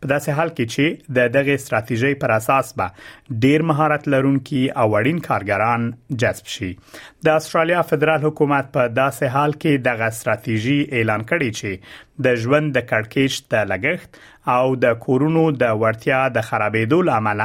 په داسې حال کې چې د دغه ستراتیژۍ پر اساس به ډیر مهارت لرونکي او وړین کارګران جذب شي د استرالیا فدرال حکومت په داسې حال کې دغه ستراتیژي اعلان کړې چې د ژوند د کړکېچ د لګښت او د کورونو د ورتیا د خرابېدو لامل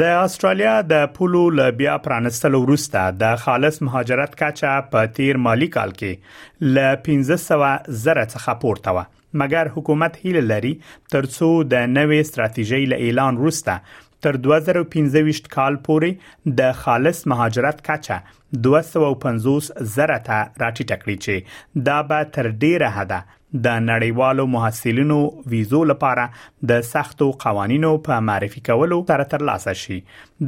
د استرالیا د پولو ل بیا پرانستلو وروسته د خالص مهاجرت کچه په تیر مالی کال کې ل 1500 زره څخه پورته و مګر حکومت هیله لري ترڅو د نوې ستراتیژۍ ل اعلان وروسته تر 2025 کال پورې د خالص مهاجرت کچه 250 زره ته راټیټه کړي چې دا به تر ډیره حده د نړیوالو محصلینو ویزو لپاره د سختو قوانینو په معرفي کولو سره ترلاسه شي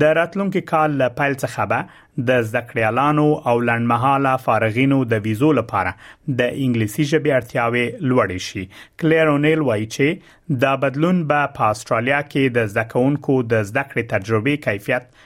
د راتلونکو کال له پیل څخه به د زکړیالانو او لړمحاله فارغینو د ویزو لپاره د انګلیسي ژبې اړتیاوې لوړ شي کلیر اونیل وایي چې دا بدلون به په استرالیا کې د زکونکو د زکړې تجربې کیفیت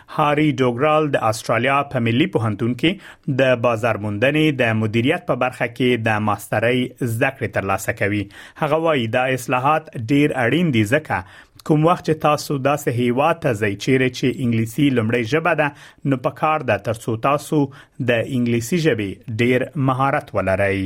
هاري ډوګرال د استرالیا په ملي پوهنتون کې د بازار موندنې د مدیریت په برخه کې د ماسترۍ زده کړې ترلاسه کوي هغه وایي دا اصلاحات ډیر اړین دي ځکه کوم وخت چې تاسو داسې هیوا ته ځئ چیرې چې انګلیسي لمړی ژبه ده نو په کار ده ترڅو تاسو د انګلیسي ژبې ډیر مهارت ولرئ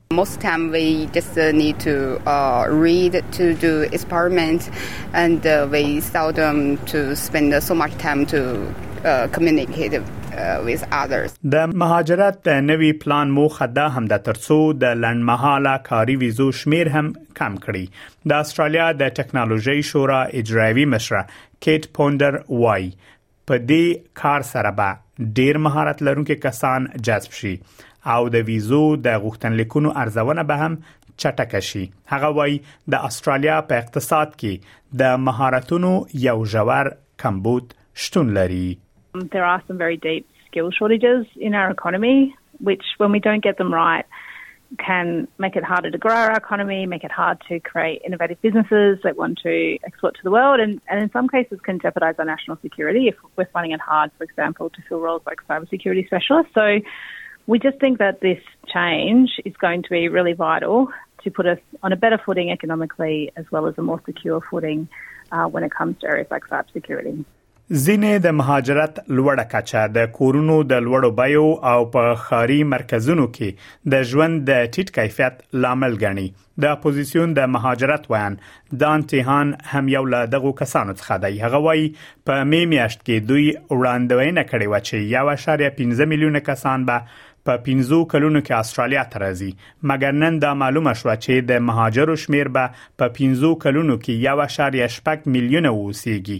د مهاجرت د نوي پلان موخه دا هم ده ترڅو د لنډمهاله کاري ویزو شمیر هم کم کړي. د اسټرالیا د ټیکنالوژۍ شورا اجرایوي مشره کیټ پونډر وايي، په دې کار سره به ډیر مهارت لرونکي کسان جذب شي او د ویزو د غوښتنلیکونو ارزونه به هم چټک شي هغه وای د استرالیا په اقتصاد کې د مهارتونو یو ژور کمبود شتون لري There are some very deep skill shortages in our economy. which when we don't get them right can make it harder to grow our economy, make it hard to create innovative businesses that want to export to the world, and, and in some cases can jeopardise our national security if we're finding it hard, for example, to fill roles like cybersecurity specialists. So We just think that this change is going to be really vital to put us on a better footing economically as well as a more secure footing uh, when it comes to areas like cybersecurity. ځینې د مهاجرت لوړه کچه د کورونو د لوړو بیو او په ښاري مرکزونو کې د ژوند د ټیټ کیفیت لامل ګڼي د اپوزيسيون د مهاجرت ویان دان تیهان هم یو له دغو کسانو څخه دی هغه وایي په می میاشت کې دوی وړاندوینه کړې و چې 1.15 میلیونه کسان به په 15 کلونو کې استرالیا ته راځي مګر نن دا معلومه شو چې د مهاجرو شمیر به په 15 کلونو کې 1.8 میلیونه ووسیږي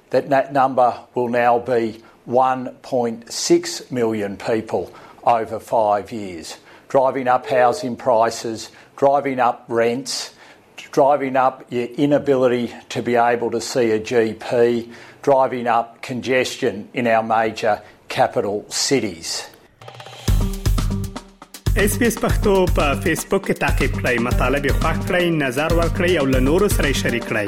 that that number will now be 1.6 million people over five years, driving up housing prices, driving up rents, driving up your inability to be able to see a GP, driving up congestion in our major capital cities. اس پی اس پختو په فیسبوک کې تا کې پلی مطلب یو فاک کړئ نظر ور کړئ او له نورو سره شریک کړئ